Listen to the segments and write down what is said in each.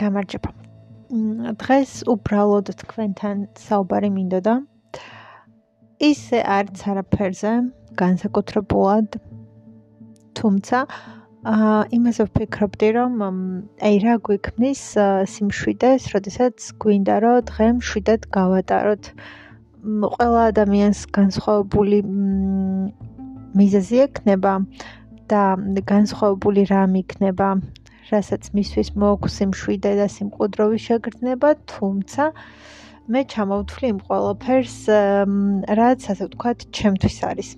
გამარჯობა. დღეს უბრალოდ თქვენთან საუბარი მინდოდა. ისე არც არაფერზე, განსაკუთრებულად. თუმცა აა იმასე ვფიქრობდი, რომ აი რა გვიქმნის სიმშვიდეს, როდესაც გვინდა რომ დღე მშვიდად გავატაროთ. ყველა ადამიანს განსხვავებული მიზეზი ექნება და განსხვავებული რამ იქნება რასაც მისთვის მოაქვს სიმშვიდე და სიმყუდროვი შეგრძნება, თუმცა მე ჩამოვთვლი იმ ყველაფერს, რაც ასე ვთქვათ, ჩემთვის არის.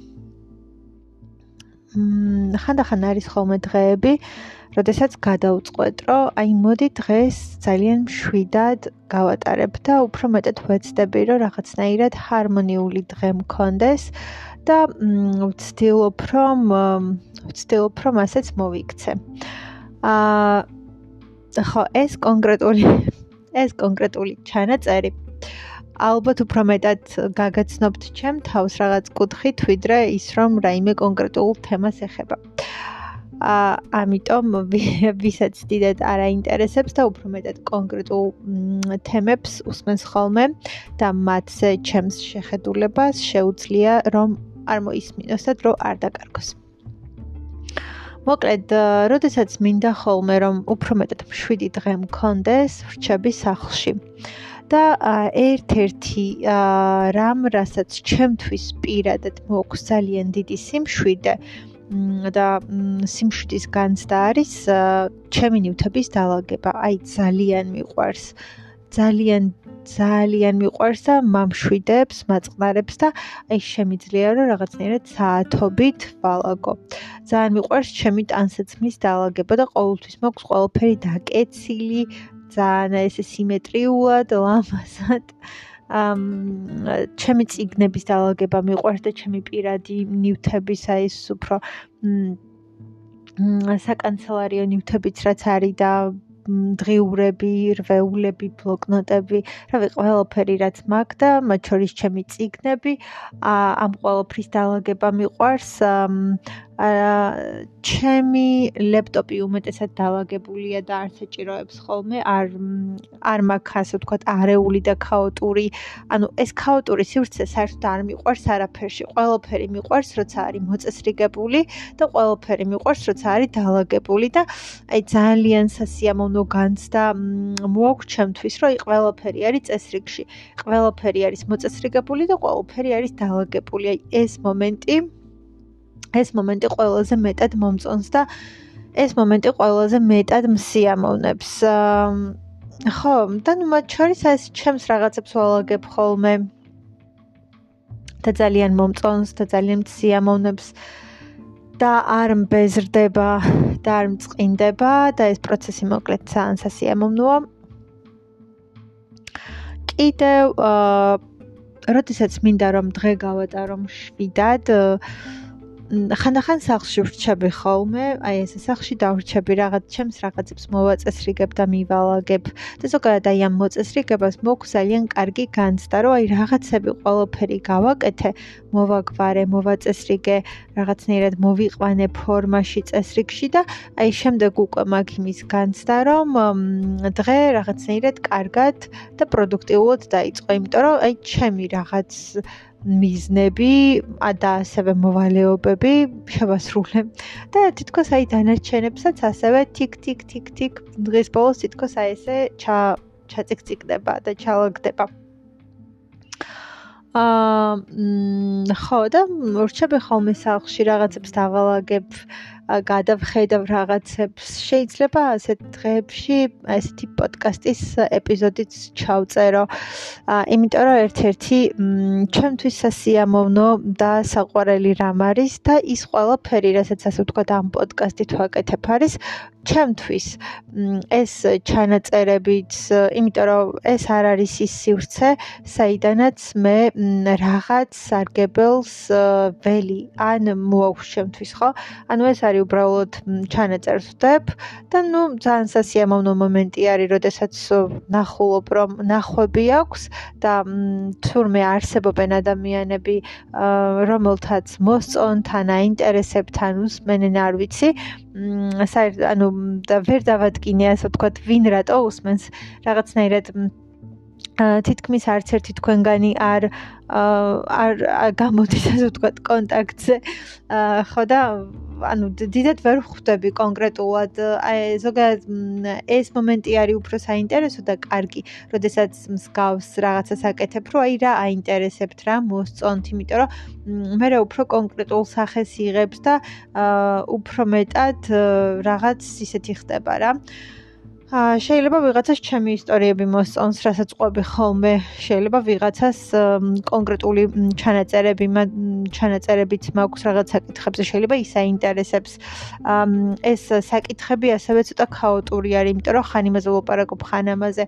მ ხანდახან არის ხოლმე დღეები, როდესაც გადაუწყვეტ, რომ აი მოდი დღეს ძალიან მშვიდად გავატარებ და უფრო მეტად ვეცდები, რომ რაღაცნაირად ჰარმონიული დღე მქონდეს და ვცდილობ, რომ ვცდილობ, რომ ასეც მოვიქცე. აა ხო ეს კონკრეტული ეს კონკრეტული ჩანაწერი ალბათ უფრო მეტად გაგაცნობთ ჩემ თავს რაღაც კუთხით ვიდრე ის რომ რაიმე კონკრეტულ თემას ეხება. აა ამიტომ ვისაც დიდად არაინტერესებს და უფრო მეტად კონკრეტულ თემებს უსმენს ხოლმე და მათზე ჩემს შეხედულებას შეუძლია რომ არ მოისმინოს და დრო არ დაკარგოს. მოკლედ, როდესაც მინდა ხოლმე რომ უფრო მეტად მშვიდი დღე მქონდეს, ვრჩები სახლში. და ერთ-ერთი რამ, რასაც ჩემთვის პირადად მოაქვს ძალიან დიდი სიმშვიდე და სიმშვიდის განცდა არის ჩემი ნივთების დაალაგება. აი ძალიან მიყვარს. ძალიან ძალიან მიყვარს და მამშვიდებს, მაწყნარებს და აი შემიძლია რომ რაღაცნაირად საათობით ვალაგო. ძალიან მიყვარს ჩემი ტანსაცმლის დაალაგება და ყოველთვის მაქვს ყველაფერი დაკეცილი, ძალიან ესე სიმეტრიულად, ლამაზად. ამ ჩემი ციგნების დაალაგება მიყვარს და ჩემი პირადი ნივთების აი ეს უფრო მ საკანცელარიო ნივთებიც რაც არის და დღიურები, რვეულები, ბლოკნოტები, რავი, ყველაფერი რაც მაქვს და მათ შორის ჩემი ციგნები, ამ ყველაფრის დაალაგება მიყვარს. ჩემი ლეპტოპი უმეტესად დაალაგებულია და არ საჭიროებს ხოლმე არ არ მაქვს ასე ვთქვათ არეული და ქაოტური. ანუ ეს ქაოტური სივრცე საერთოდ არ მიყვარს არაფერში. ყველაფერი მიყვარს როცა არის მოწესრიგებული და ყველაფერი მიყვარს როცა არის დაალაგებული და აი ძალიან სასიამოვნო განცდა მოაქვს ჩემთვის რომ აი ყველაფერი არის წესრიგში. ყველაფერი არის მოწესრიგებული და ყველაფერი არის დაალაგებული. აი ეს მომენტი ეს მომენტი ყველაზე მეტად მომწონს და ეს მომენტი ყველაზე მეტად მსიამოვნებს. ხო, და ნუ მათ შორის ეს ჩემს რაღაცებს ვალაგებ ხოლმე. და ძალიან მომწონს და ძალიან მსიამოვნებს და არ მბეზრდება და არ მწყინდება და ეს პროცესი მოკლედ ძალიან სასიამოვნოა. კიდევ აა როდესაც მინდა რომ დღე გავატარო მშვიდად, აა ხანდახან სახლში ვრჩები ხოლმე, აი ესე სახლში დავრჩები რაღაც ჩემს რაღაცებს მოვაწესრიგებ და მივალაგებ. და ზოგადად აი ამ მოწესრიგებას მოქვს ძალიან კარგი განცდა, რომ აი რაღაცები ყველაფერი გავაკეთე, მოვაგვარე, მოვაწესრიგე, რაღაცნაირად მოვიყვანე ფორმაში წესრიგში და აი შემდეგ უკვე მაგ იმის განცდა, რომ დღე რაღაცნაირად კარგად და პროდუქტიულად დაიწყო, იმიტომ რომ აი ჩემი რაღაც მიზნები და ასევე მოვალეობები შევასრულე. და თითქოს აი დანარჩენებსაც ასევე თიქ თიქ თიქ თიქ დღეს ბოლოს თითქოს აი ესე ჩა ჩაწიკწიკდება და ჩალაგდება. აა ხო და რჩები ხოლმე სახლში რაღაცებს დავალაგებ გადავხედავ რაღაცებს. შეიძლება ასეთ დღეებში ესეთი პოდკასტის ეპიზოდიც ჩავწერო. იმიტომ რომ ერთ-ერთი ჩემთვის სასიამოვნო და საყვარელი რამ არის და ის ყველაფერი რასაც ასე ვთქვა ამ პოდკასტით ვაკეთებ არის ჩემთვის. ეს ჩანაწერებიც იმიტომ რომ ეს არ არის ის სივრცე საიდანაც მე რაღაც სარგებელს ველი ან მოაქვს ჩემთვის ხო? ანუ ეს არის ari უბრალოდ ჩანაწერს ვდებ და ნუ ძალიან სასიამოვნო მომენტი არის, როდესაც ნახულობ რომ ნახვები აქვს და თურმე არსებობენ ადამიანები, რომელთაც მოსწონთან, აინტერესებთან უსმენენ, არ ვიცი. საერთოდ ანუ და ვერ დავადგინე ასე ვთქვათ, ვინ რატო უსმენს რაღაცნაირად თითქმის არც ერთი თქვენგანი არ არ გამოდის ასე ვთქვათ კონტაქტზე ხო და ანუ დიდად ვერ ხვდები კონკრეტულად აი ზოგადად ეს მომენტი არის უფრო საინტერესო და კარგი, როდესაც მსგავს რაღაცას აკეთებ, რომ აი რა აინტერესებთ რა მოსწონთ, იმიტომ რომ მე რა უფრო კონკრეტულ სახეს იღებს და უფრო მეტად რაღაც ისეთი ხდება რა. აა შეიძლება ვიღაცას ჩემი ისტორიები მოსწონს, რასაც ყვები ხოლმე. შეიძლება ვიღაცას კონკრეტული ჩანაწერები, ჩანაწერებიც მაქვს რაღაც საკითხებზე, შეიძლება ის აინტერესებს. აა ეს საკითხები ასევე ცოტა ქაოტური არის, იმიტომ რომ ხან იმაზე ვლაპარაკობ, ხან ამაზე.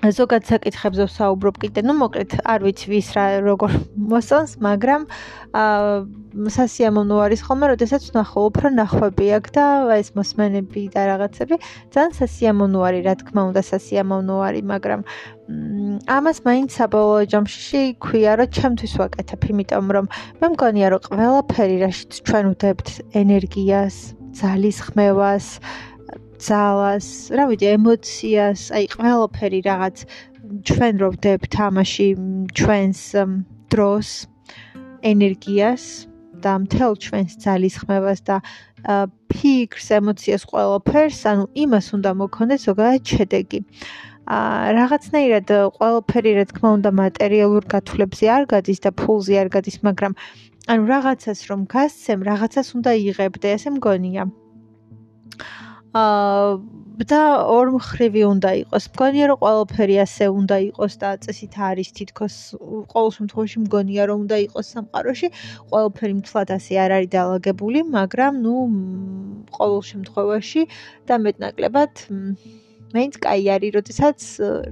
ზოგადად საკითხებზე ვსაუბრობ კიდე, ну, მოკლედ, არ ვიცი ვის რა როგორ მოსწონს, მაგრამ აა სასიამოვნო არის ხოლმე, როდესაც ნახო უფრო ნახვები აქვს და ეს მოსმენები და რაღაცები ძალიან სასიამოვნო არის, რა თქმა უნდა, სასიამოვნო არის, მაგრამ ამას მაინც საბოლოო ჯამში ქვია, რომ ჩემთვის ვაკეთებ, იმიტომ რომ მე მგონია, რომ ყველაფერი, რაშიც ჩვენ ვდებთ ენერგიას, ძალის ხმევას, ძალას, რა ვიცი, ემოციას, აი ყველაფერი რაღაც ჩვენ რო ვდებთ ამაში ჩვენს დროს, ენერგიას და მთელ ჩვენს ძალის ხმებას და ფიქრს, ემოციას ყველაფერს, ანუ იმას უნდა მოქონდეს ზოგადად შედეგი. ა რაღაცნაირად ყველაფერი რა თქმა უნდა მატერიალურ გათვლებზე არ გადის და ფულზე არ გადის, მაგრამ ანუ რაღაცას რომ გასცემ, რაღაცას უნდა იღებდე, ესე მგონია. აა და ორ მხრივი უნდა იყოს. მგონია რომ ყველაფერი ასე უნდა იყოს და წესით არის თითქოს ყოველ შემთხვევაში მგონია რომ უნდა იყოს სამყაროში. ყველაფერი მთლად ასე არ არის დაალაგებული, მაგრამ ნუ ყოველ შემთხვევაში და მეტნაკლებად მეც კაი არის, როდესაც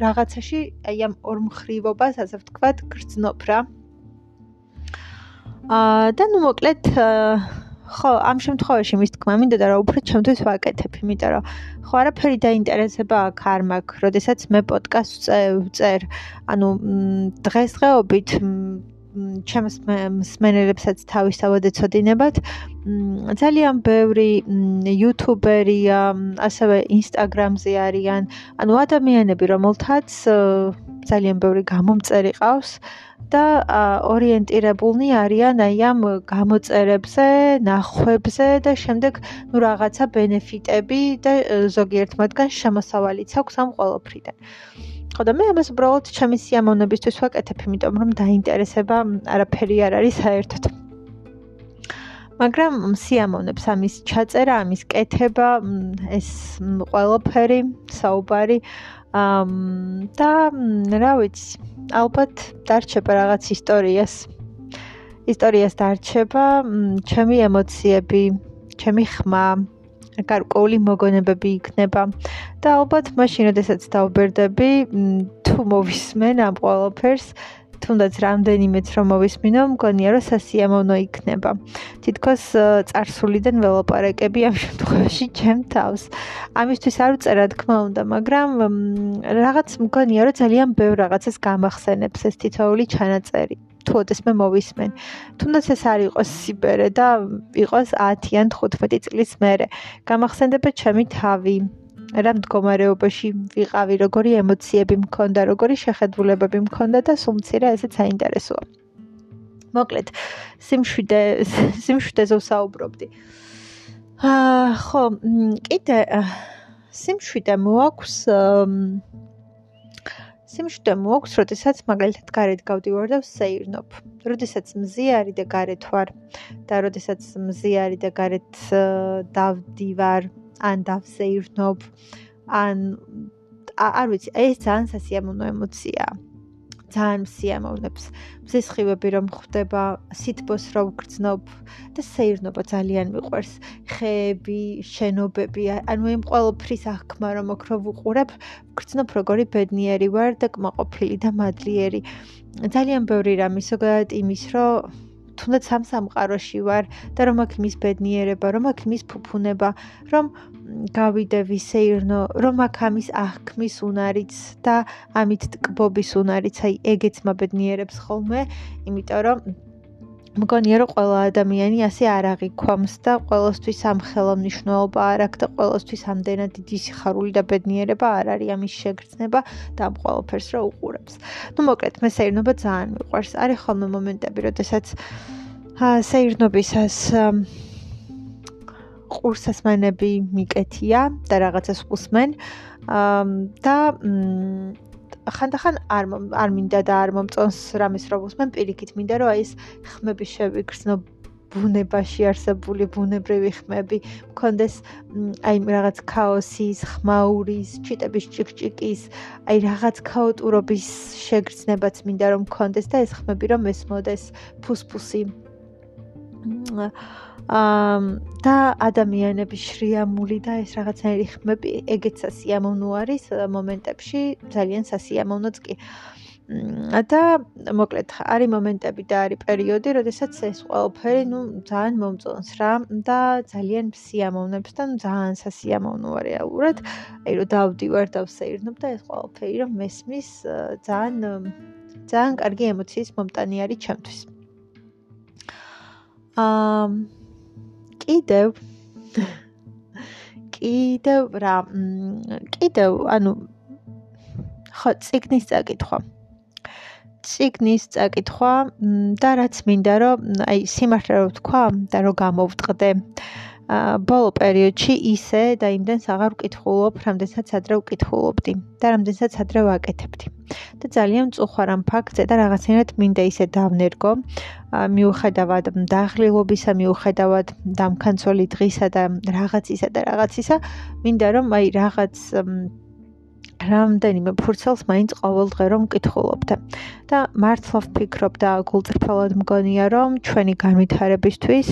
რაღაცაში აი ამ ორ მხრივობას ასე ვთქვათ, გრძნობ რა. აა და ნუ მოკლედ აა ხო, ამ შემთხვევაში მის თქმა მინდა და რა უფრო ჩემთვის ვაკეთებ, იმიტომ რომ ხო არაფერი დაინტერესება აქ არ მაქვს, როდესაც მე პოდკასტს წერ, ანუ დღესდღეობით ჩემს მსმენელებსაც თავისთავად ეცოდინებათ. ძალიან ბევრი იუთუბერია, ასევე ინსტაგრამზე არიან, ანუ ადამიანები, რომელთაც ძალიან ბევრი გამომწერი ყავს. და ორიენტირებულნი არიან აი ამ გამოწერებზე, ნახვებზე და შემდეგ ნუ რაღაცა ბენეფიტები და ზოგიერთ მათგან შემოსავალიც აქვს ამ ყოველფრიდან. ხო და მე ამას უბრალოდ ჩემი სიამოვნებისთვის ვაკეთებ, იმიტომ რომ დაინტერესება არაფერი არ არის საერთოდ. მაგრამ სიამოვნებს ამის ჩაწერა, ამის კეთება, ეს ყოველფერი, საუბარი და რა ვიცი, ალბათ დარჩება რაღაც ისტორიას. ისტორიას დარჩება ჩემი ემოციები, ჩემი ხმა, გარკვეული მოგონებები იქნება და ალბათ მაშინ, როდესაც დაუბერდები, თუ მოვისმენ ამ ყველაფერს, თუნდაც რამდენიმეც რომ მოვისმინო, მგონია რომ სასიამოვნო იქნება. თითქოს царსულიდან ველაპარაკები ამ შემთხვევაში ჩემ თავს. ამისთვის არ უწერა თქმა უნდა, მაგრამ რაღაც მგონია რომ ძალიან ბევრ რაღაცას გამახსენებს ეს თითოეული ჩანაწერი. თუნდაც მე მოვისმენ. თუნდაც ეს არ იყოს სიბერე და იყოს 10 ან 15 წლის მერე. გამახსენდება ჩემი თავი, რა მდგომარეობაში ვიყავი, როგორი ემოციები მქონდა, როგორი შეხედულებები მქონდა და სულ მცირე ესეც საინტერესოა. მოკლედ, სიმშვიდე, სიმშვიდეზე ვსაუბრობდი. აა, ხო, კიდე სიმშვიდე მოაქვს სიმშვიდე მოაქვს, როდესაც მაგალითად გარეთ გავდივარ და ვსეირნობ. როდესაც მზიარი და გარეთ ვარ და როდესაც მზიარი და გარეთ დავდივარ ან დავსეირნობ ან არ ვიცი ეს ძალიან სასიამოვნო ემოციაა ძალიან სიამოვნებს. მსიხივები რომ ხვდება სითბოს რომ გრძნობ და სეირნობა ძალიან მიყვარს. ხეები შენობები ანუ იმ ყოველფრის აღქმა რომ ოქრო ვუყურებ გრძნობ როგორი ბედნიერი ვარ და კმაყოფილი და მადლიერი. ძალიან ბევრი რამე ზოგადად იმის რომ თუნდაც სამ სამყაროში ვარ და რომ აქ მის ბედნიერება, რომ აქ მის ფუფუნება, რომ გავიდე ვისეირნო, რომ აქ ამის აღქმის უნარიც და ამით ტკბობის უნარიც, აი ეგეც მაბედნიერებს ხოლმე, იმიტომ რომ მგონია რომ ყველა ადამიანი ასე არ აღიქვამს და ყოველთვის ამ ხელოვნმნიშვნელობა არ აქვს და ყოველთვის ამდენად დიდი სიხარული და ბედნიერება არ არის ამის შეგრძნება და ამ ყოველფერს რა უყურებს. ну მოკლედ მე საერთოდ ძალიან მიყვარს. არის ხოლმე მომენტები, როდესაც აა საერთნობისას ყურსასმენები მიკეთია და რაღაცას ხუსმენ აა და ხანდახან არ არ მინდა და არ მომწონს რამის როგორც მე პირიქით მინდა რომ აი ეს ხმები შევიგრძნო ბუნებაში არსებული ბუნებრივი ხმები. მქონდეს აი რაღაც ქაოსის, ხმაურის, ჩიტების ჭიკჭიკის, აი რაღაც ქაოტურობის შეგრძნებაც მინდა რომ მქონდეს და ეს ხმები რომ ესმოდეს ფუსფუსი და ადამიანების შრიამული და ეს რაღაცნაირი ხმები ეგეც სასიამოვნო არის მომენტებში ძალიან სასიამოვნოც კი და მოკლედ არის მომენტები და არის პერიოდი, როდესაც ეს ყველაფერი, ну, ძალიან მომწონს რა და ძალიან სიამოვნებს და ძალიან სასიამოვნოა რეალურად. აი რომ დავდივარ და ვსეირნობ და ეს ყველაფერი რომ მესმის ძალიან ძალიან კარგი ემოციის მომტანი არის ჩემთვის. აა კიდევ კიდევ რა კიდევ ანუ ხო ციგნის წაკითხვა. ციგნის წაკითხვა და რაც მინდა რომ აი სიმართლე რო თქვა და რო გამოვტყდე ბოლო პერიოდში ისე და იმდენს აღარ ვკითხულობ, რამდენსაც ადრე ვკითხულობდი და რამდენსაც ადრე ვაკეთებდი. და ძალიან მწუხვარ ამ ფაქტზე და რაღაცნაირად მინდა ისე დავნერგო, მიუხედავად დაღლილობისა, მიუხედავად დამქანცოლი დღისა და რაღაცისა და რაღაცისა, მინდა რომ აი რაღაც რამდენიმე ფურცელს მაინც ყოველ დღე რომ მკითხულობდე და მართლა ვფიქრობ და გულწრფელად მგონია რომ ჩვენი განვითარებისთვის,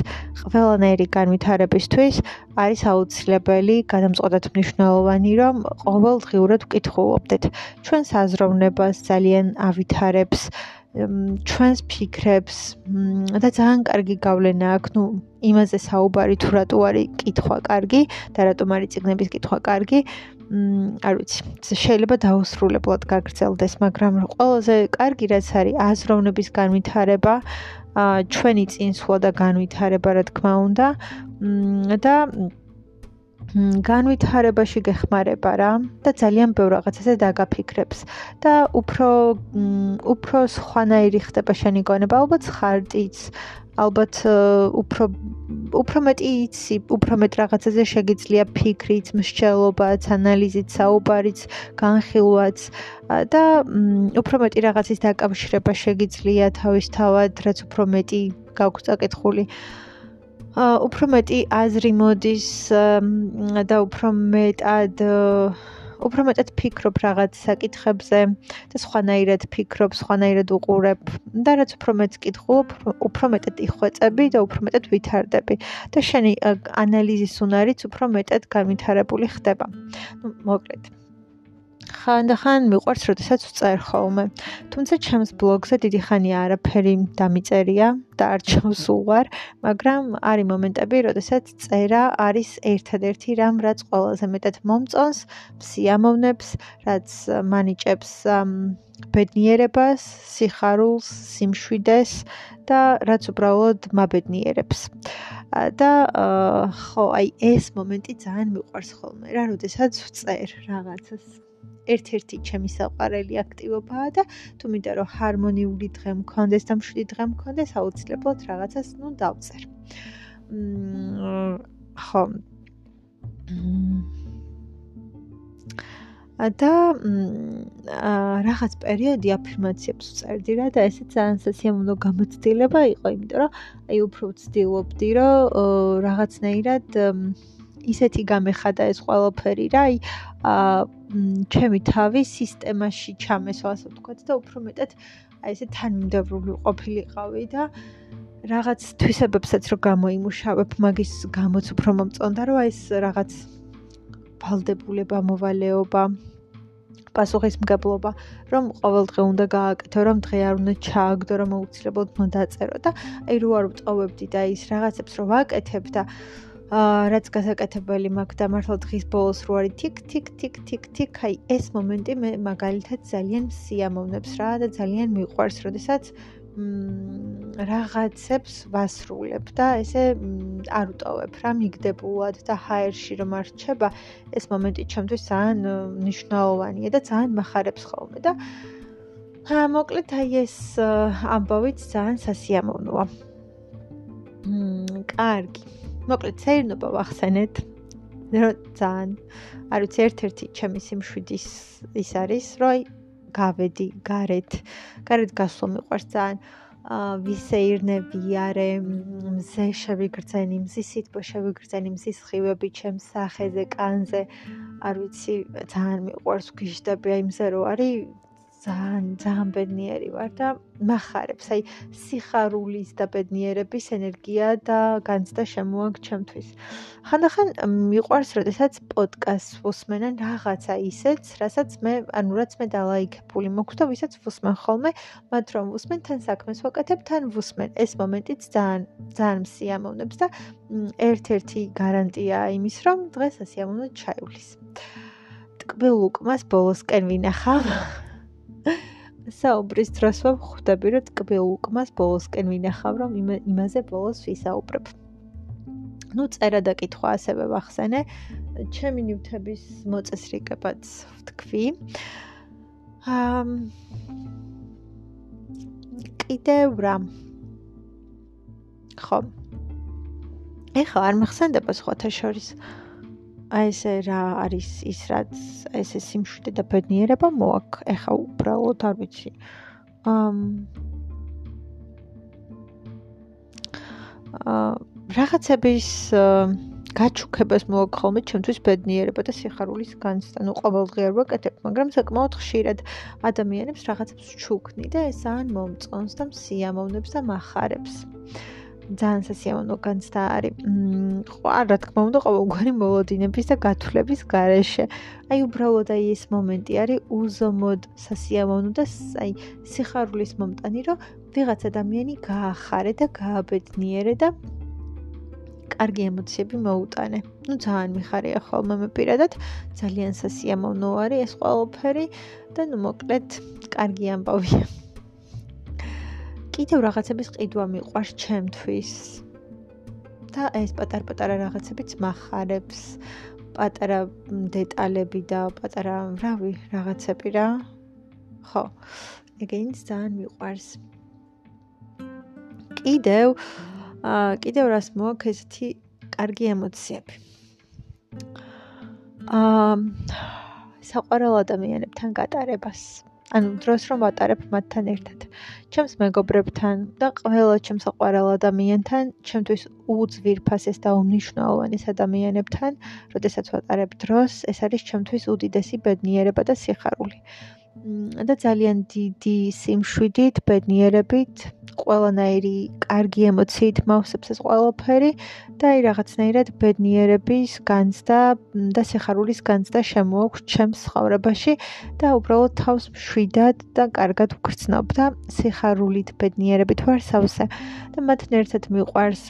ყველანაირი განვითარებისთვის არის აუცილებელი გადამწყვეტად მნიშვნელოვანი რომ ყოველდღიურად ვკითხულობდეთ. ჩვენს აზროვნებას ძალიან ავითარებს ჩვენს ფიქრებს და ძალიან კარგი გავლენა აქვს, ну, იმაზე საუბარი თუ რატო არის კითხვა კარგი და რატომ არის ციგნების კითხვა კარგი. მ არ ვიცი. შეიძლება დაუსრულებლად გაგრძელდეს, მაგრამ ყველაზე კარგი რაც არის აზროვნების განვითარება, ჩვენი წინსვლა და განვითარება, რა თქმა უნდა. მ და განვითარებაში გეხმარება რა და ძალიან ბევრ რაღაცაზე დაგაფიქრებს და უფრო უფრო სხვანაირი ხდება შენი გონება ალბათ ხარტიც ალბათ უფრო უფრო მეტი იცი, უფრო მეტ რაღაცაზე შეგიძლია ფიქრიც, მსჯელობაც, ანალიზიც, საუბარიც, განხილვაც და უფრო მეტი რაღაცის დაკავშირება შეგიძლია თავისთავად, რაც უფრო მეტი გაქვს წაკითხული. აა უფრო მეტი აზრი მოდის და უფრო მეტად უფრო მეტად ფიქრობ რაღაც საკითხებზე და სხვანაირად ფიქრობ, სხვანაირად უყურებ და რაც უფრო მეტ კითხულობ, უფრო მეტად იხვეწები და უფრო მეტად ვითარდები და შენი ანალიზის უნარიც უფრო მეტად განვითარებული ხდება. ну, მოკლედ. ხანდახან მიყვარს, როდესაც ვწერ ხოლმე. თუმცა ჩემს ბლოგზე დიდი ხანია არაფერი დამიწერია და არ ჩავსულვარ, მაგრამ არის მომენტები, როდესაც წერა არის ერთადერთი რამ, რაც ყველაზე მეტად მომწონს, სიამოვნებს, რაც მანიჭებს ბედნიერებას, სიხარულს, სიმშვიდეს და რაც უბრალოდ მაბედნიერებს. და ხო, აი ეს მომენტი ძალიან მიყვარს ხოლმე რა, როდესაც ვწერ რაღაცას. ერთ-ერთი ჩემი საყვარელი აქტივობაა და თუ მინდა რომ ჰარმონიული დღე მქონდეს და მშვიდი დღე მქონდეს, აუცილებლად რაღაცას ნუ დავწერ. მმ ხო. და რაღაც პერიოდი აფირმაციებს წერდი რა და ესე ძალიან სასიამოვნო გამოცდილება იყო, იმიტომ რომ აი უფრო ვცდილობდი რომ რაღაცნაირად ისეთი გამეხადა ეს ყველაფერი რა, აი აა ჩემი თავი სისტემაში ჩამესვა, ასე ვთქვათ და უფრო მეტად აი ესე თანმიმდევრული ყოფილიყავი და რაღაც თვისებებსაც რო გამოიმუშავებ, მაგის გამოც უფრო მომწონდა, რომ აი ეს რაღაც ვალდებულება, მოვალეობა პასუხისმგებლობა, რომ ყოველდღე უნდა გააკეთო, რომ დღე არ უნდა ჩააგდო, რომ აუცილებლად უნდა დაწერო და აი რო არ ვწოვებდი და ის რაღაცებს რო ვაკეთებ და აა რაც გასაკეთებელი მაქვს და მართლა დღის ბოლოს რო არის თიქ თიქ თიქ თიქ თიქ აი ეს მომენტი მე მაგალითად ძალიან სიამოვნებს რა და ძალიან მიყვარს, როდესაც მ რაღაცებს ვასრულებ და ესე არ ვტოვებ რა მიგდებულად და ჰაერში რომ არ რჩება ეს მომენტი ჩემთვის ძალიან მნიშვნელოვანია და ძალიან מחარებს ხოლმე და ა მოკლედ აი ეს ამბავიც ძალიან სასიამოვნოა. მ კარგი. მოკლედ საერთოდ ვახსენეთ. რომ ძალიან. არ ვიცი ერთ-ერთი ჩემი სიმშვიდის ის არის რომ გავედი გარეთ. გარეთ გასვლა მიყვარს ძალიან. ა ვისეირნე ვიარე მზე შევიგრძენი მზის სიტყვა შევიგრძენი მზის ხივები ჩემს სახეზე კანზე. არ ვიცი ძალიან მიყვარს გიშდები აი მზე რო არის ძალიან ძალიან ბედნიერი ვარ და מחარებს. აი სიხარულის და ბედნიერების ენერგია და განცდა შემოაგ ჩემთვის. ხანდახან მიყვარს, როდესაც პოდკასტს ვუსმენენ რაღაცა ისეც, რასაც მე, ანუ რაც მე დალაიქებული მოქვს და ვისაც ვუსმენ ხოლმე, მათ რომ ვუსმენ, თან საქმეს ვაკეთებ, თან ვუსმენ. ეს მომენტიც ძალიან ძალიან სიამოვნებს და ერთ-ერთი გარანტია იმის, რომ დღეს ასიამოვნო ჩაივლის. ტკბილ უკმას ბოლოსკენ ვინახავ. საუბრის დროს ვხვდები, რომ ტკბილ უკმას ბოლოსკენ ვინახავ, რომ იმაზე ბოლოს ვისაუბრებ. ну წერა და კითხვა ასევე ვახსენე. ჩემი ნივთების მოწესრიგებაც ვთქვი. ამ კიდევ რა. ხო. ეხლა არ მახსენდება სხვათა შორის აი ესე რა არის ის რაც ესე სიმშვიდე და ბედნიერება მოაქ ეხა უბრალოდ არ ვიცი. ამ აა რაღაცების გაჩუქებას მოაქ ხოლმე ჩემთვის ბედნიერება და სიხარულის განცდა ნუ ყოველდღე არ ვაკეთებ მაგრამ საკმაოდ ხშირად ადამიანებს რაღაცებს ჩუქნი და ეს ან მომწონს და სიამოვნებს და מחარებს ძალიან სასიამოვნო განცდა არის. მ ყარ რა თქმა უნდა ყოველგვარი მოლოდინების და გათვლების გარეშე. აი უბრალოდ აი ეს მომენტი არის უზომოდ სასიამოვნო და აი სიხარულის მომტანი, რომ ვიღაც ადამიანი გაახარე და გააბედნიერე და კარგი ემოციები მოუტანე. ну ძალიან მიხარია ხოლმე მე პირადად ძალიან სასიამოვნო არის ეს ყველაფერი და ну მოკლედ კარგი ამბავია. კიდევ რაღაცების ყიდვა მიყვარს ჩემთვის. და ეს პატარ-პატარა რაღაცებიც מחარებს. პატარა დეტალები და პატარა, რავი, რაღაცები რა. ხო. ეგეინც ძალიან მიყვარს. კიდევ აა კიდევ რას მოაქვს ესეთი კარგი ემოციები. აა საყვარელ ადამიანებთან გატარებას. ანუ დროს რომ ვატარებ მათთან ერთად. ჩემს მეგობრებთან და ყველა ჩემს საყვარელ ადამიანთან, ჩემთვის უძვირფასეს და უმნიშვნელოვანეს ადამიანებთან, როდესაც ვატარებ დროს, ეს არის ჩემთვის უდიდესი ბედნიერება და სიხარული. და ძალიან დიდი სიმშვიდით, ბედნიერებით, ყველანაირი კარგი ემოციით მავსებს ეს ყველაფერი და აი რაღაცნაირად ბედნიერების განცდა და სიხარულის განცდა შემოაქვს ჩემს ცხოვრებაში და უბრალოდ თავს მშვიდად და კარგად ვგრძნობ და სიხარულით, ბედნიერებით ვარ სავსე და მათთან ერთად მიყვარს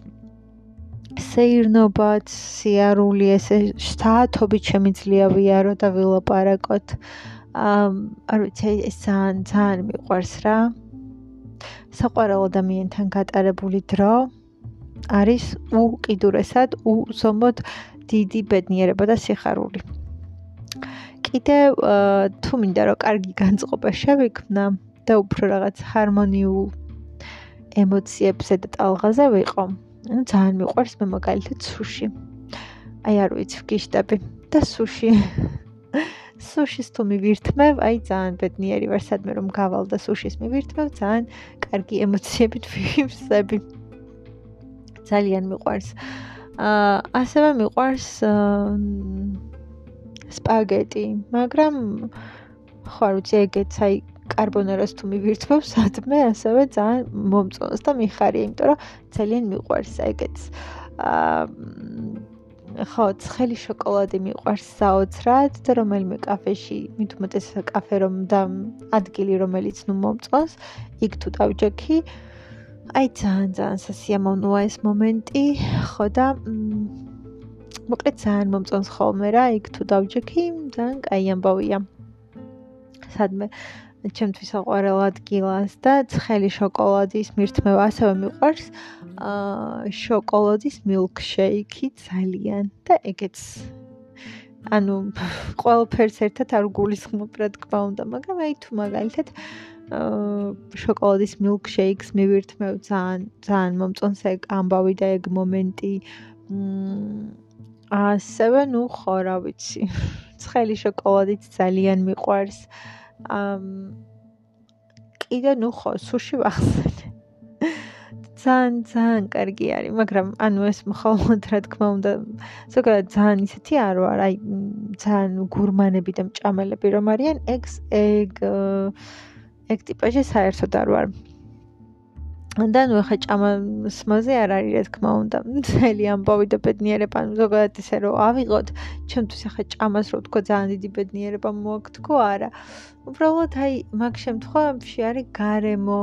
სეირნობაც, სიარული, ესე საათობით შემიძლია ვიარო და ვილაპარაკოთ. არ ვიცი ეს ძალიან ძალიან მიყვარს რა. საყვარელ ადამიანთან გატარებული დრო არის უკიდურესად უზომოდ დიდი ბედნიერება და სიხარული. კიდევ თუ მინდა რომ კარგი განწყობა შევიქმნა და უფრო რაღაც ჰარმონიულ ემოციებზე და ტალღაზე ვიყო ანუ ძალიან მიყვარს მე მაგალითად სუში. აი არ ვიცი ვგიშტები. და სუში სუშის თუ მივირთმევ, აი ძალიან ბედნიერი ვარ, სადმე რომ გავალ და სუშის მივირთმევ, ძალიან კარგი ემოციებით ვივსები. ძალიან მიყვარს. აა ასევე მიყვარს სპაგეტი, მაგრამ ხო არ ვიცი ეგეც აი კარბონარას თუ მივირთმევ, სადმე ასევე ძალიან მომწონს და მიხარია, იმიტომ რომ ძალიან მიყვარს ეგეც. აა ხო, ცხელი შოკოლადი მიყვარს საოცრად და რომელიმე კაფეში, მით უმეტეს კაფე რომ და ადგილი რომელიც ნუ მომწონს, იქ თუ დავჯექი, აი ძალიან ძალიან სასიამოვნოა ეს მომენტი, ხო და მოკლედ ძალიან მომწონს ხოლმე რა, იქ თუ დავჯექი, ძალიან კაი ამბავია. სადმე ჩემთვის აყვარელ ადგილას და ცხელი შოკოლადის მირთმევა ასევე მიყვარს. აა შოკოლადის მილკშეიკი ძალიან და ეგეც ანუ ყველაფერს ერთად არ გულისხმობ რა თქმა უნდა, მაგრამ აი თუ მაგალითად აა შოკოლადის მილკშეიქს მივირთმევ ძალიან ძალიან მომწონს ეგ ამბავი და ეგ მომენტი. მმ ასევე ნუ ხო რა ვიცი. ცხელი შოკოლადიც ძალიან მიყვარს. ამ კიდე ნუ ხო სუში ვახსენე. ძალიან ძალიან კარგი არის, მაგრამ ანუ ეს მხოლოდ რა თქმა უნდა ზოგადად ძალიან ისეთი არ ვარ, აი ძალიან გურმანები და მჭამელები რომ არიან, ეგ ეგ ეგ ტიპაჟი საერთოდ არ ვარ. და ნუ ხა ჭამას მოზე არ არის რა თქმა უნდა. მთელი ამბავი და ბედნიერება, ანუ ზოგადად ისე რომ ავიღოთ, ჩემთვის ხა ჭამას რო თქო ძალიან დიდი ბედნიერება მოაქვს თქო არა. უბრალოდ აი მაგ შემთხვევაში არის გარემო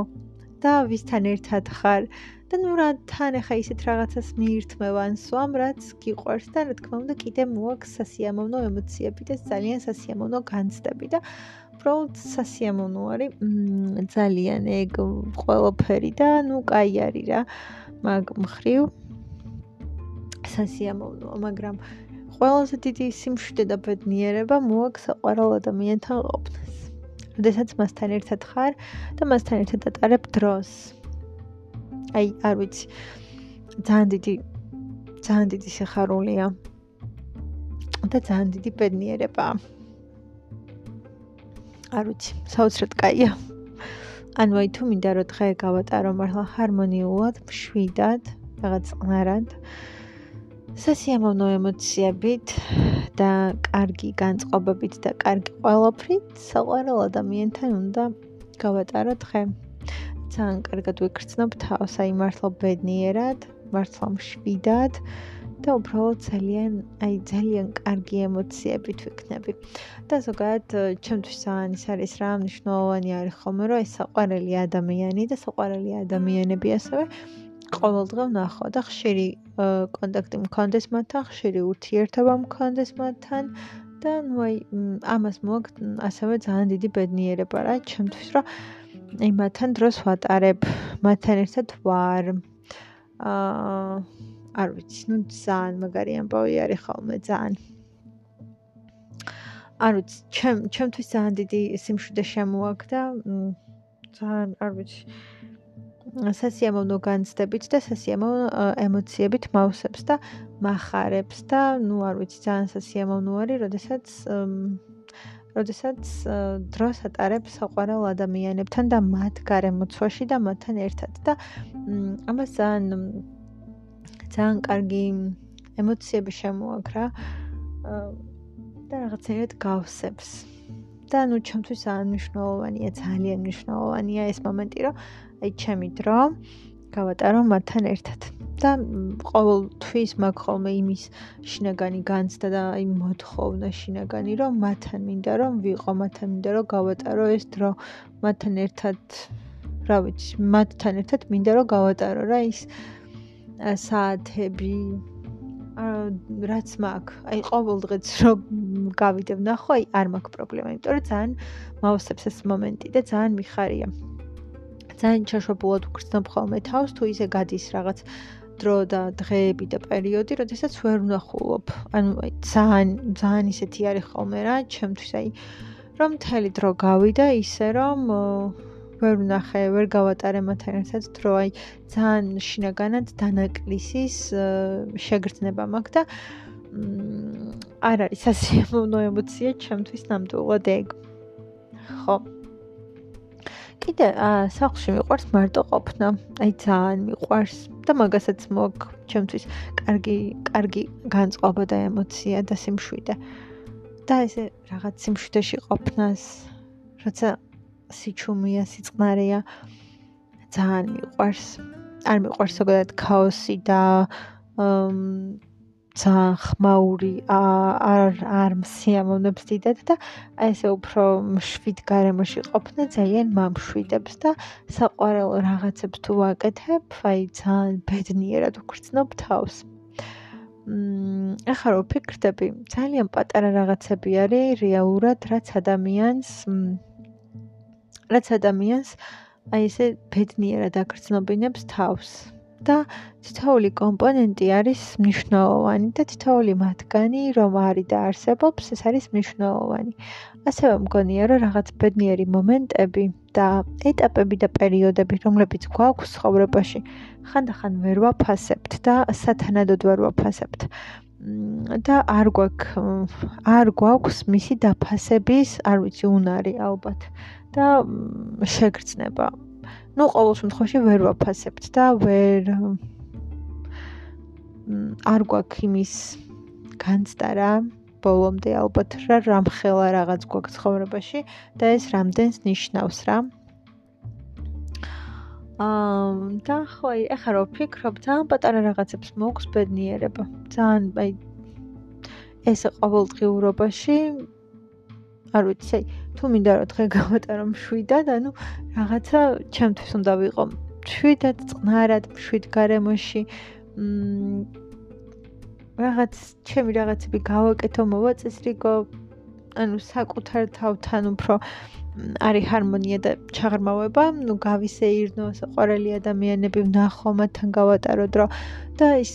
და ვისთან ერთად ხარ და ნუ რა თან ახლა ისეთ რაღაცას მიირთმევან სვამ რაც გიყვარს და რა თქმა უნდა კიდე მოაქვს სასიამოვნო ემოციები და ძალიან სასიამოვნო განცდები და უბრალოდ სასიამოვნო არის ძალიან ეგ ყველაფერი და ნუ კაი არის რა მაგ მხრივ სასიამოვნოა მაგრამ ყველაზე დიდი სიმშვიდე და ბედნიერება მოაქვს საყვარელ ადამიანთან ყოფნას. როდესაც მასთან ერთად ხარ და მასთან ერთად ატარებ დროს. აი, არ ვიცი. ძალიან დიდი ძალიან დიდი სიხარულია. და ძალიან დიდი ბედნიერებაა. არ ვიცი, საოცრად კაია. ანუ აი თუ მინდა რომ დღე გავატარო მართლა ჰარმონიულად, მშვიდად, რაღაც ყნარად. სასიამოვნო ემოციებით და კარგი განწყობებით და კარგი ყველაფრით საყვარელ ადამიანთან უნდა გავატარო დღე. ძალიან კარგად ვიქრცნობ თავს, აი მართლა ბედნიერად, მართლა მშვიდად და უბრალოდ ძალიან, აი ძალიან კარგი ემოციებით ვიქნები. და ზოგადად ჩემთვის ძალიან ის არის რა მნიშვნელოვანი არის ხოლმე, რომ ეს საყვარელი ადამიანი და საყვარელი ადამიანები ასევე ყოველდღე ვნახო და ხშირი კონტაქტი მქონდეს მათთან, ხშირი ურთიერთობა მქონდეს მათთან და ნუ აი ამას მოაქვს ასევე ძალიან დიდი ბედნიერება რა ჩემთვის, რომ აი მათთან დროს ვატარებ, მათთან ერთად ვარ. აა არ ვიცი, ну ძალიან მაგარი ამბავი არის ხოლმე ძალიან. არ ვიცი, ჩემ ჩემთვის ძალიან დიდი სიმშვიდე შემოაგდა. ძალიან არ ვიცი. სასიამოვნო განცდებით და სასიამოვნო ემოციებით მავსებს და מחარებს და ნუ არ ვიცი ძალიან სასიამოვნო არის, როდესაც როდესაც დროს ატარებს საყვარელ ადამიანებთან და მათ გარემოცვაში და მათთან ერთად და ამას ძალიან ძალიან კარგი ემოციები შემოაქვს რა და რაღაცნაირად გავსებს. და ნუ ჩემთვის ძალიან მნიშვნელოვანია, ძალიან მნიშვნელოვანია ეს მომენტი, რომ აი ჩემი დრო გავატარო მათთან ერთად და ყოველთვის მაგ ხოლმე იმის შინაგანი განცდა და აი მოთხოვნა შინაგანი რომ მათთან მინდა რომ ვიყო მათთან მინდა რომ გავატარო ეს დრო. მათთან ერთად რა ვიცი მათთან ერთად მინდა რომ გავატარო რა ის საათები რაც მაგ. აი ყოველ დღეც რომ გავიდებ ნახო აი არ მაქვს პრობლემა იმიტომ რომ ძალიან მავსებს ეს მომენტი და ძალიან მიხარია ძალიან ჩაშვებულად ვგრძნობ ხოლმე თავს თუ ისე გადის რაღაც დრო და დღეები და პერიოდი, როდესაც ვერ ვნახულობ. ანუ ძალიან ძალიან ისეთი არის ხოლმე რა, ჩემთვის აი რომ მთელი დრო გავიდა ისე რომ ვერ ვნახე, ვერ გავატარე მათთან ერთად დრო, აი ძალიან შინაგანად დანაკლისის შეგრძნება მაქვს და არ არის სასიამოვნო ემოცია ჩემთვის ნამდვილად ეგ. ხო. კიდე აა სახლში მიყვარს მარტო ყოფნა. აი ძალიან მიყვარს და მაგასაც მოაქვს ჩემთვის კარგი კარგი განწყობა და ემოცია და სიმშვიდე. და ესე რაღაც სიმშვიდეში ყოფნას, როცა სიჩუმეა, სიწყნარეა ძალიან მიყვარს. არ მიყვარს ზოგადად ქაოსი და ძალიან ხმაური არ არ მსიამოვნებს დიდად და აი ესე უფრო შვიდ გარემოში ყოფნა ძალიან მამშვიდებს და საყვარელ რაღაცებს თუ ვაკეთებ, აი ძალიან ბედნიერად ვგრძნობ თავს. მმ ახლა რო ფიქრდები, ძალიან პატარა რაღაცები არის რეალურად, რაც ადამიანს რაც ადამიანს აი ესე ბედნიერად აგრძნობინებს თავს. და თითოეული კომპონენტი არის მნიშვნელოვანი და თითოეული მათგანი რომ არის და არსებობს, ეს არის მნიშვნელოვანი. ასევე მგონია, რომ რაღაც ბედნიერი მომენტები და ეტაპები და პერიოდები, რომლებიც გვაქვს ცხოვრებაში, ხანდახან ვერ ვაფასებთ და სათანადოდ ვერ ვაფასებთ. და არ გვაქვს არ გვაქვს მისი დაფასების, არ ვიცი, უნარი ალბათ და შეგრძნება. Ну ყოველ შემთხვევაში ვერ ვაფასებთ და ვერ არ გვაქვს იმის განცდა რა ბოლომდე ალბათ რა რამხელა რაღაც გვაქვს ცხოვრებაში და ეს რამდენს ნიშნავს რა. აა და ხო აი ახლა რო ფიქრობ ძალიან პატარა რაღაცებს მოქვს ბედნიერება. ძალიან აი ეს ყოველდღიურობაში არ ვიცი, თუ მინდა რომ დღე გავატარო მშვიდად, ანუ რაღაცა ჩემთვის უნდა ვიყო მშვიდად, წყნარად, მშვიდ გარემოში. მმ რაღაც ჩემი რაღაცები გავაკეთო, მოვაწესრიგო. ანუ საკუთარ თავთან უფრო არის ჰარმონია და ჩაღრმავება, ну გავისეირნო საყვარელი ადამიანები, ვნახო მათთან გავატარო დრო და ის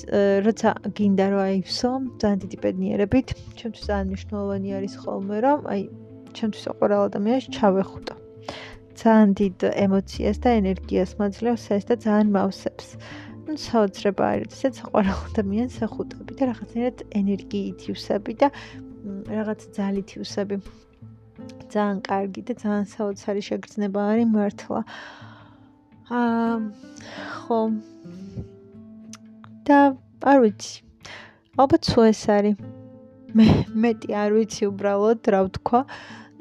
როცა გინდა რომ აივსო, ძალიან დიდი ბედნიერებით, ჩემთვის ძალიან მნიშვნელოვანი არის ხოლმე რომ აი ჩემთვის საყვარელ ადამიანს ჩავეხუტო. ძალიან დიდ ემოციას და ენერგიას მაძლევს ეს და ძალიან მავსებს. ну საოცრება არის ეს საყვარელ ადამიანს ეხუტები და რაღაცნაირად ენერგიით ივსები და რაღაც ძალით ივსები. ძალიან კარგი და ძალიან საოცარი შეგრძნება არის მართლა. აა ხო და არ ვიცი. ალბათ სულ ეს არის. მე მეტი არ ვიცი უბრალოდ რა ვთქვა.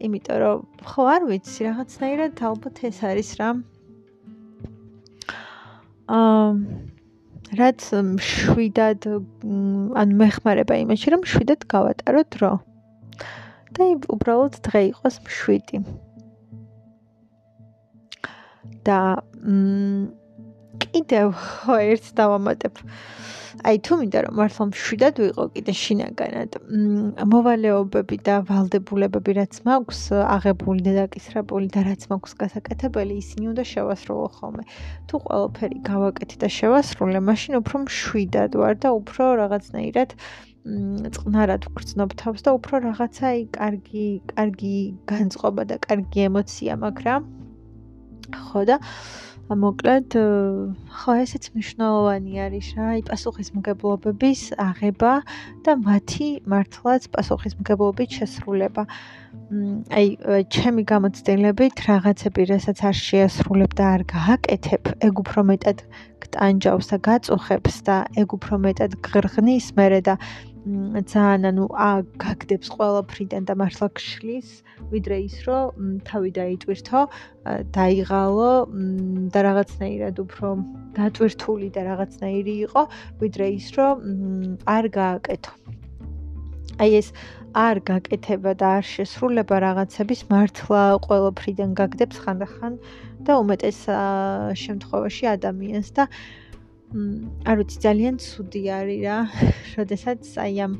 იმიტომ რომ ხო არ ვიცი რაღაცნაირად ალბათ ეს არის რა. აა რაც შვიდად ან მეხმარება იმაში რომ შვიდად გავატარო დრო. და უბრალოდ დღე იყოს შვიდი და მ კიდევ ხო ერთ დავამატებ. აი თუ მინდა რომ მართლა მშვიდად ვიყო კიდე შინაგანად მოვალეობები და ვალდებულებები რაც მაქვს აღებული და დაკისრებული და რაც მაქვს გასაკეთებელი ისინი უნდა შევასრულო ხოლმე. თუ ყველაფერი გავაკეთე და შევასრულე მაშინ უფრო მშვიდად ვარ და უფრო რაღაცნაირად წყნარად ვგრძნობ თავს და უფრო რაღაცა აი კარგი კარგი განწყობა და კარგი ემოცია მაქვს რა ხო და მოკლედ ხო ესეც მნიშვნელოვანი არის რა, აი პასუხისმგებლობების აღება და მათი მართლაც პასუხისმგებლობით შესრულება. აი ჩემი გამოცდილებით რაღაცები, რასაც არ შეასრულებ და არ გააკეთებ, ეგ უფრო მეტად გტანჯავს და გაწუხებს და ეგ უფრო მეტად გღრღნის მერე და ძალიან ანუ ა გაგდებს ყველაფრიდან და მართლა გშლის ვიდრე ის რომ თავი დაიტვირთო დაიღალო და რაღაცნაირად უფრო დატვირთული და რაღაცნაირი იყო ვიდრე ის რომ არ გააკეთო. აი ეს არ გაკეთება და არ შესრულება რაღაცების მართლა ყველაფრიდან გაგდებს ხანდახან და უმეტეს შემთხვევაში ადამიანს და არ ვიცი ძალიან ცუდი არის რა, როდესაც აი ამ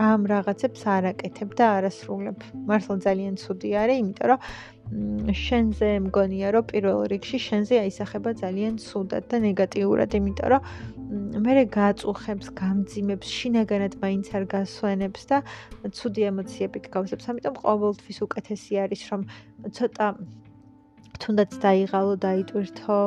ამ რაღაცებს არაკეთებ და არასრულებ. მართლა ძალიან ცუდი არის, იმიტომ რომ შენზე მგონია რომ პირველ რიგში შენზე აისახება ძალიან ცუდად და ნეგატიურად, იმიტომ რომ მე გაწუხებს, გამძიმებს, შინაგანად მაინც არ გასვენებს და ცუდი ემოციებით გავსებს. ამიტომ ყოველთვის უკეთესი არის რომ ცოტა თუნდაც დაიღალო, დაიტვირთო,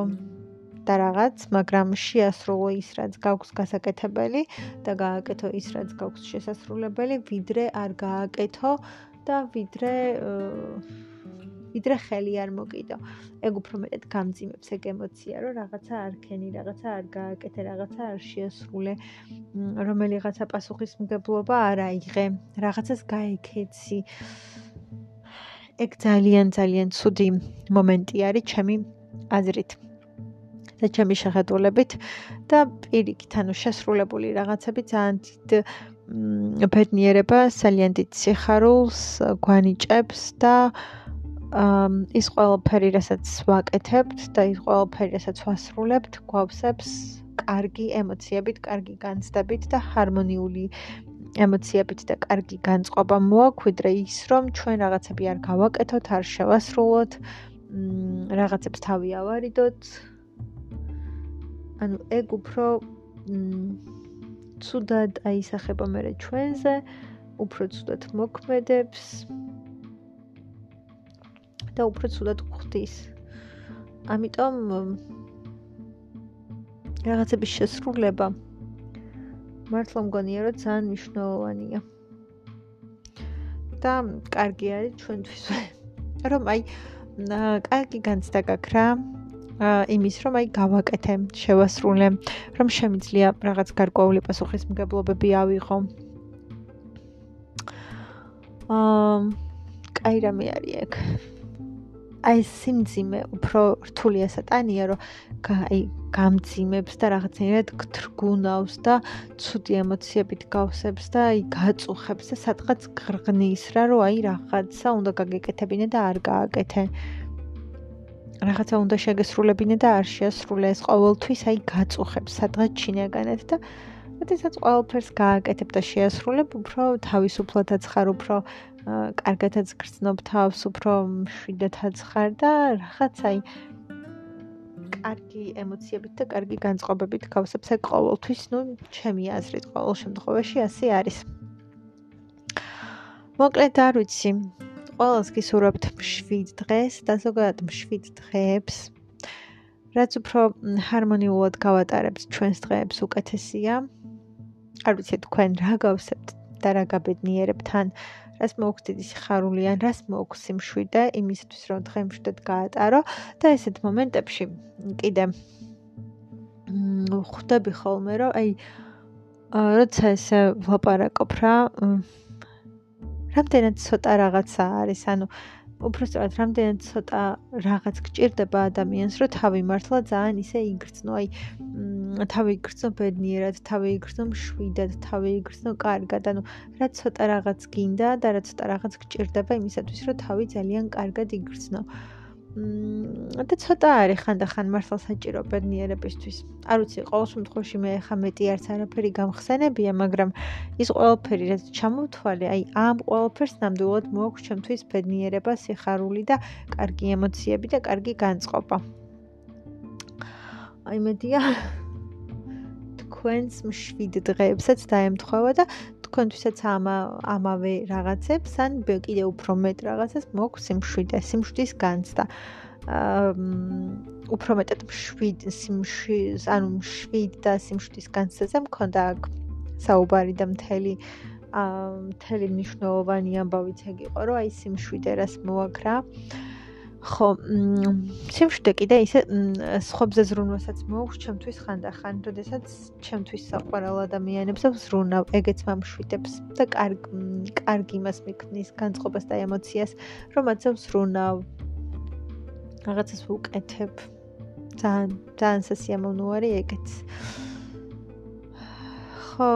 და რაღაც, მაგრამ შეასრულო ის, რაც გაქვს გასაკეთებელი და გააკეთო ის, რაც გაქვს შესასრულებელი, ვიდრე არ გააკეთო და ვიდრე ვიდრე ხელი არ მოკიდო. ეგ უფრო მეტად გამძიმებს ეგ ემოცია, რომ რაღაცა არ ქენი, რაღაცა არ გააკეთე, რაღაცა არ შეასრულე, რომელიღაცა პასუხისმგებლობა არ აიღე, რაღაცას გაიქეცი. ეგ ძალიან ძალიან ცუდი მომენტი არის ჩემი აზრით. და ჩემი შეხედულებით და პირიქით, ანუ შესრულებული რაღაცები ძალიან დიდ ბედნიერება, ძალიან დიდ სიხარულს გვანიჭებს და ის ყველაფერი, რასაც ვაკეთებთ და ის ყველაფერი, რასაც ვასრულებთ, გვავსებს კარგი ემოციებით, კარგი განცდებით და ჰარმონიული ემოციებით და კარგი განწყობა მოაქვიდრე ის, რომ ჩვენ რაღაცები არ გავაკეთოთ, არ შევასრულოთ, რაღაცებს თავი ავარიდოთ. ანუ ეგ უფრო ცუდად აისახება მე ჩვენზე, უფრო ცუდად მოქმედებს და უფრო ცუდად გვხდის. ამიტომ რაღაცების შესრულება მართლა მგონია რომ ძალიან მნიშვნელოვანია. და კარგი არის ჩვენთვის რომ აი კარგი განცდა გაქვს რა იმის რომ აი გავაკეთე, შევასრულე, რომ შემიძლია რაღაც გარკვეული პასუხისმგებლობები ავიღო. აა კაი რამე არის ეგ. აი სიმძიმე უფრო რთულია სატანია რომ აი გამძიმებს და რაღაცნაირად გთრგუნავს და ცუდი ემოციებით გავსებს და აი გაწუხებს და სადღაც გრღნის რა რომ აი რაღაცა უნდა გაგეკეთებინე და არ გააკეთე. რაღაცა უნდა შეგესრულებინე და არ შეასრულე ეს ყოველთვის აი გაწუხებს სადღაც ჩინაგანეთ და როდესაც ყოველფერს გააკეთებ და შეასრულებ უფრო თავისუფლადაც ხარ უფრო კარგათაც გრძნობ თავს უფრო შვიდათაც ხარ და რაღაცა აი კარგი ემოციებით და კარგი განწყობებით გავსებს ეგ ყოველთვის, ну, ჩემი აზრით, ყოველ შემთხვევაში ასე არის. მოკლედ არ ვიცი. ყოველს გისურვებთ მშვიდ დღეს და ზოგადად მშვიდ დღეებს. რაც უფრო ჰარმონიულად გავატარებთ ჩვენს დღეებს უკეთესია. არ ვიცი თქვენ რა გავსებთ და რა გაბედნიერებთ თან რას მოაქვს დიდი სიხარული ან რას მოაქვს სიმშვიდე იმისთვის რომ დღე მშვიდად გაატარო და ესეთ მომენტებში კიდე ხვდები ხოლმე რომ აი როცა ესე ვლაპარაკობ რა რამდენად ცოტა რაღაცა არის ანუ უბრალოდ რამდენად ცოტა რაღაც გჭირდება ადამიანს, რომ თავი მართლა ძალიან ისე იგრძნო, აი თავი იგრძნო ბედნიერად, თავი იგრძნო მშვიდად, თავი იგრძნო კარგად, ანუ რა ცოტა რაღაც გინდა და რა ცოტა რაღაც გჭირდება იმისათვის, რომ თავი ძალიან კარგად იგრძნო. მმ და ცოტა არის ხანდახან მართლა საჭირო ბედნიერებისთვის. არ ვიცი, ყოველ შემთხვევაში მე ხა მეტი არც არაფერი გამხსენებია, მაგრამ ის ყველაფერი რაც ჩამოვთვალე, აი ამ ყველაფერს ნამდვილად მოაქვს ჩემთვის ბედნიერება, სიხარული და კარგი ემოციები და კარგი განწყობა. აი მედია თქვენს მშვიდ დღეებსაც დაემთხვევა და თქვენთვისაც ამ ამავე რაღაცებს ან კიდე უფრო მეტ რაღაცას მოქვს სიმშვიდე, სიმშვიდის განცდა. აა უფრო მეტად მშვიდ სიმშვიდ, ანუ მშვიდ და სიმშვიდის განცდაზე მქონდა აქ საუბარი და მთელი აა მთელი მნიშვნელოვანი ამბავიც ეგ იყო, რომ აი სიმშვიდე რას მოაქრა. აა ხო, სიმშვიდე კიდე ისე სხვებზე ზრუნვასაც მოაქვს ჩემთვის ხანდახან, როდესაც ჩემთვის საყვარელ ადამიანებს ზრუნავ, ეგეც მამშვიდებს და კარგი კარგი მას მიქნის განწყობას და ემოციას, რომ მათზე ზრუნავ. რაღაცას ვუკეთებ. ძალიან ძალიან სასიამოვნოა ეგეც. ხო,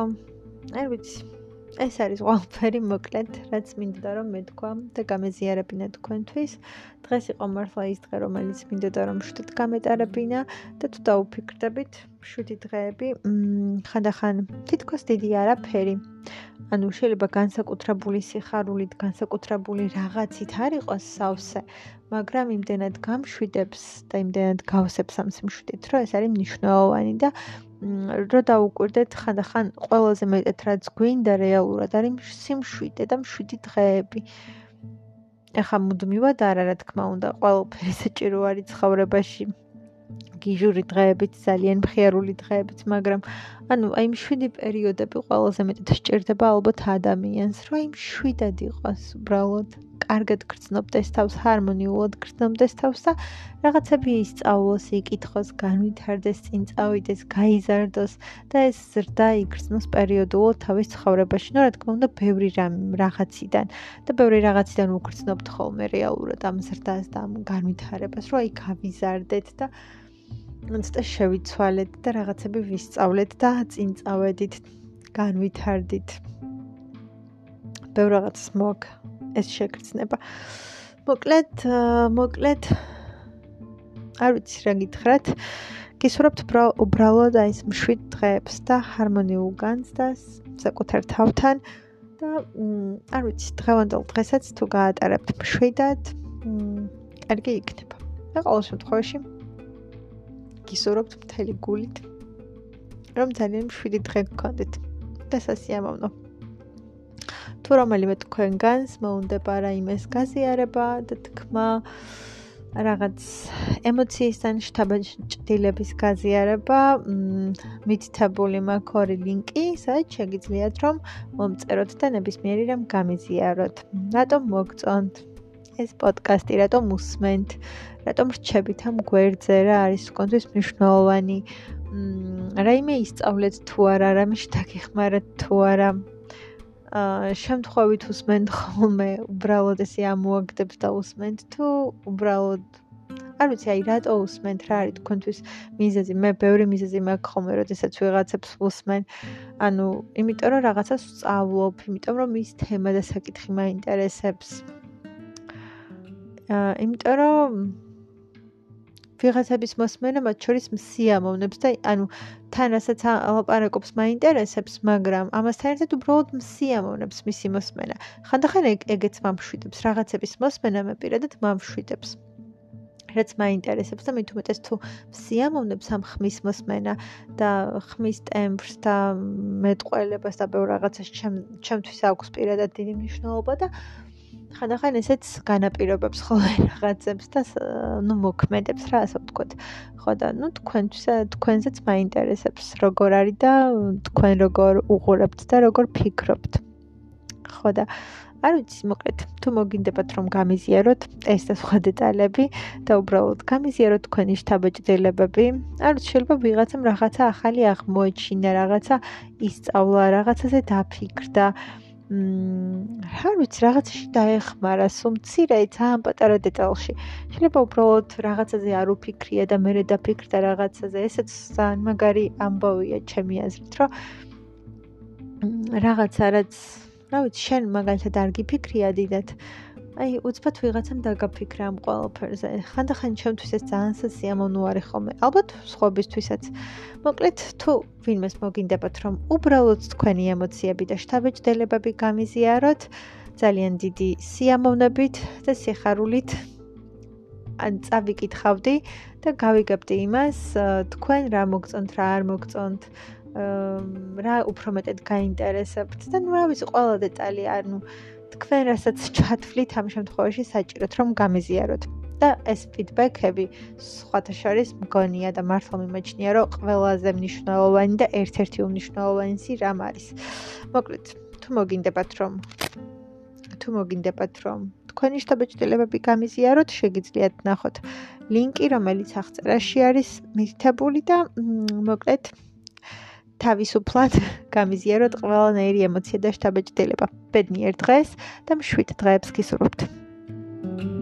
არ ვიცი. ეს არის ყველაფერი მოკლედ, რაც მინდოდა რომ მეთქვა და გამეზიარებინა თქვენთვის. დღეს იყო მართლა ის დღე, რომელიც მინდოდა რომ შეთეთ გამეტარებინა და თუ დაუფიქრდებით, შვიდი დღეები, ხანდახან თითქოს დიდი არაფერი. ანუ შეიძლება განსაკუთრებული სიხარულით, განსაკუთრებული რაღაცით არ იყოს სავსე, მაგრამ იმდენად გამშვიდებს და იმდენად გავსებს ამ სიმშვიდით, რომ ეს არის მნიშვნელოვანი და რო დაუკვირდეთ ხანდახან ყველაზე მეტად რაც გვინდა რეალურად არის სიმშვიდე და მშვიდი დღეები. ეხა მუდმივად არა რა თქმა უნდა ყველაფერი საჭირო არის ცხოვრებაში. გიჟური დღეებიც ძალიან მხიარული დღეებიც, მაგრამ ანუ აი მშვიდი პერიოდები ყველაზე მეტად სჭირდება ალბათ ადამიანს, რომ აი მშვიდად იყოს უბრალოდ. კარგად გრძნობდეს თავს, ჰარმონიულად გრძნობდეს თავს და რაღაცები ისწავლოს, იკითხოს, განვითარდეს, წინ წავიდეს, გაიზარდოს და ეს ზრდა იგრძნოს პერიოდულად თავის ცხოვრებაში. ნუ რა თქმა უნდა, ბევრი რაღაციდან და ბევრი რაღაციდან უგრძნობთ ხოლმე რეალურად ამ ზრდას და ამ განვითარებას, რომ აი გავიზარდეთ და ცოტა შევიცვალეთ და რაღაცები ვისწავლეთ და წინ წავედით, განვითარდით. ბევრ რაღაცას მოგ ეს შეგრძნება. მოკლედ, მოკლედ არ ვიცი რა გითხრათ. გისურვებთ უბრალოდ აი ეს მშვიდ დღეებს და ჰარმონიულ განცდას საკუთარ თავთან და არ ვიცი, დღევანდელ დღესაც თუ გაატარებთ მშვიდად, კარგი იქნება. და ყოველ შემთხვევაში გისურვებთ მთელი გულით რომ ძალიან მშვიდი დღე გქონდეთ და სასიამოვნო თუ რომელიმე თქვენგანს მოუნდება რაიმეს გაზიარება და თქმა რაღაც ემოციისთან შთაბეჭდილების გაზიარება მითითებული მაქვს ორი ლინკი სადაც შეგიძლიათ რომ მომწეროთ და ნებისმიერი რამ გამიზიაროთ. რატომ მოგწონთ ეს პოდკასტი? რატომ უსმენთ? რატომ რჩებით ამ გვერდზე? რა არის კონთვის მნიშვნელოვანი რაიმე ისწავლეთ თუ არა რამეში დაგეხმაროთ თუ არა შემთხვევით უსმენთ ხოლმე უბრალოდ ესე ამოაგდებს და უსმენთ თუ უბრალოდ არ ვიცი აი რატო უსმენთ რა არის თქვენთვის მიზეზი? მე ბევრი მიზეზი მაქვს ხოლმე როდესაც ვიღაცებს უსმენ. ანუ იმიტომ რომ რაღაცას ვსწავლობ იმიტომ რომ ის თემა და საკითხი მაინტერესებს. აა იმიტომ რომ ვიღაცების მოსმენა მათ შორის მსიამოვნებს და ანუ თან რასაც ალაპარაკობს მაინტერესებს, მაგრამ ამასთან ერთად უბრალოდ მსიამოვნებს მისი მოსმენა. ხანდახან ეგეც მომშვიდებს, რაღაცების მოსმენა მე პირადად მომშვიდებს. რაც მაინტერესებს და მით უმეტეს თუ მსიამოვნებს ამ ხმის მოსმენა და ხმის ტემპს და მეტყველებას და ბევრ რაღაცას ჩემთვის აქვს პირადად დიდი მნიშვნელობა და ხანდახან ესეც განაპირობებს ხოლმე რაღაცებს და ნუ მოქმედებს რა ასე ვთქვათ. ხო და ნუ თქვენთვის თქვენზეც მაინტერესებს როგორ არის და თქვენ როგორ უყურებთ და როგორ ფიქრობთ. ხო და არ ვიცი, მოკლედ, თუ მოგინდებათ რომ გამიზიაროთ ეს და სხვა დეტალები და უბრალოდ გამიზიაროთ თქვენი შთაბეჭდილებები, არ ვიცი, შეიძლება ვიღაცამ რაღაცა ახალი აღმოეჩინა, რაღაცა ისწავლა, რაღაცაზე დაფიქრდა. მმ, არ ვიცი, რაღაცაში დაეხმარა, სუმცირე, ძალიან პატარა დეტალში. შეიძლება უბრალოდ რაღაცაზე არ უფიქრია და მე დაფიქრდა რაღაცაზე. ესეც ძალიან მაგარი ამბავია ჩემი აზრით, რომ რაღაცა რაც, რა ვიცი, შენ მაგალითად არ გიფიქრია დიდად. აი, უცბად ვიღაცამ დაგაფიქრა ამ ყველაფერზე. ხანდახან ჩემთვის ეს ძალიან სასიამოვნო არის ხოლმე. ალბათ სხვებისთვისაც. მოკლედ, თუ ვინმეს მოგინდებათ, რომ უბრალოდ თქვენი ემოციები და შთაბეჭდილებები გამიზიაროთ, ძალიან დიდი სიამოვნებით და სიხარულით ან წავიკითხავდი და გავიგებდი იმას, თქვენ რა მოგწონთ, რა არ მოგწონთ. რა უფრო მეტად გაინტერესებთ და ნუ რა ვიცი, ყველა დეტალი, ანუ თქვენ რასაც ჩათვლით ამ შემთხვევაში საჭიროთ რომ გამიზიაროთ. და ეს ფიდბექები სხვათა შორის მგონია და მართლა მიმაჩნია რომ ყველაზე მნიშვნელოვანი და ერთ-ერთი უმნიშვნელოვანესი რამ არის. მოკლედ თუ მოგინდებათ რომ თუ მოგინდებათ რომ თქვენი შტაბეჭდილებები გამიზიაროთ შეგიძლიათ ნახოთ ლინკი რომელიც აღწერაში არის მითითებული და მოკლედ თავისუფლად გამიზიაროთ ყველანაირი ემოცია და შთაბეჭდილება. ბედნიერ დღეს და მშვიდ დღეებს გისურვებთ. thank you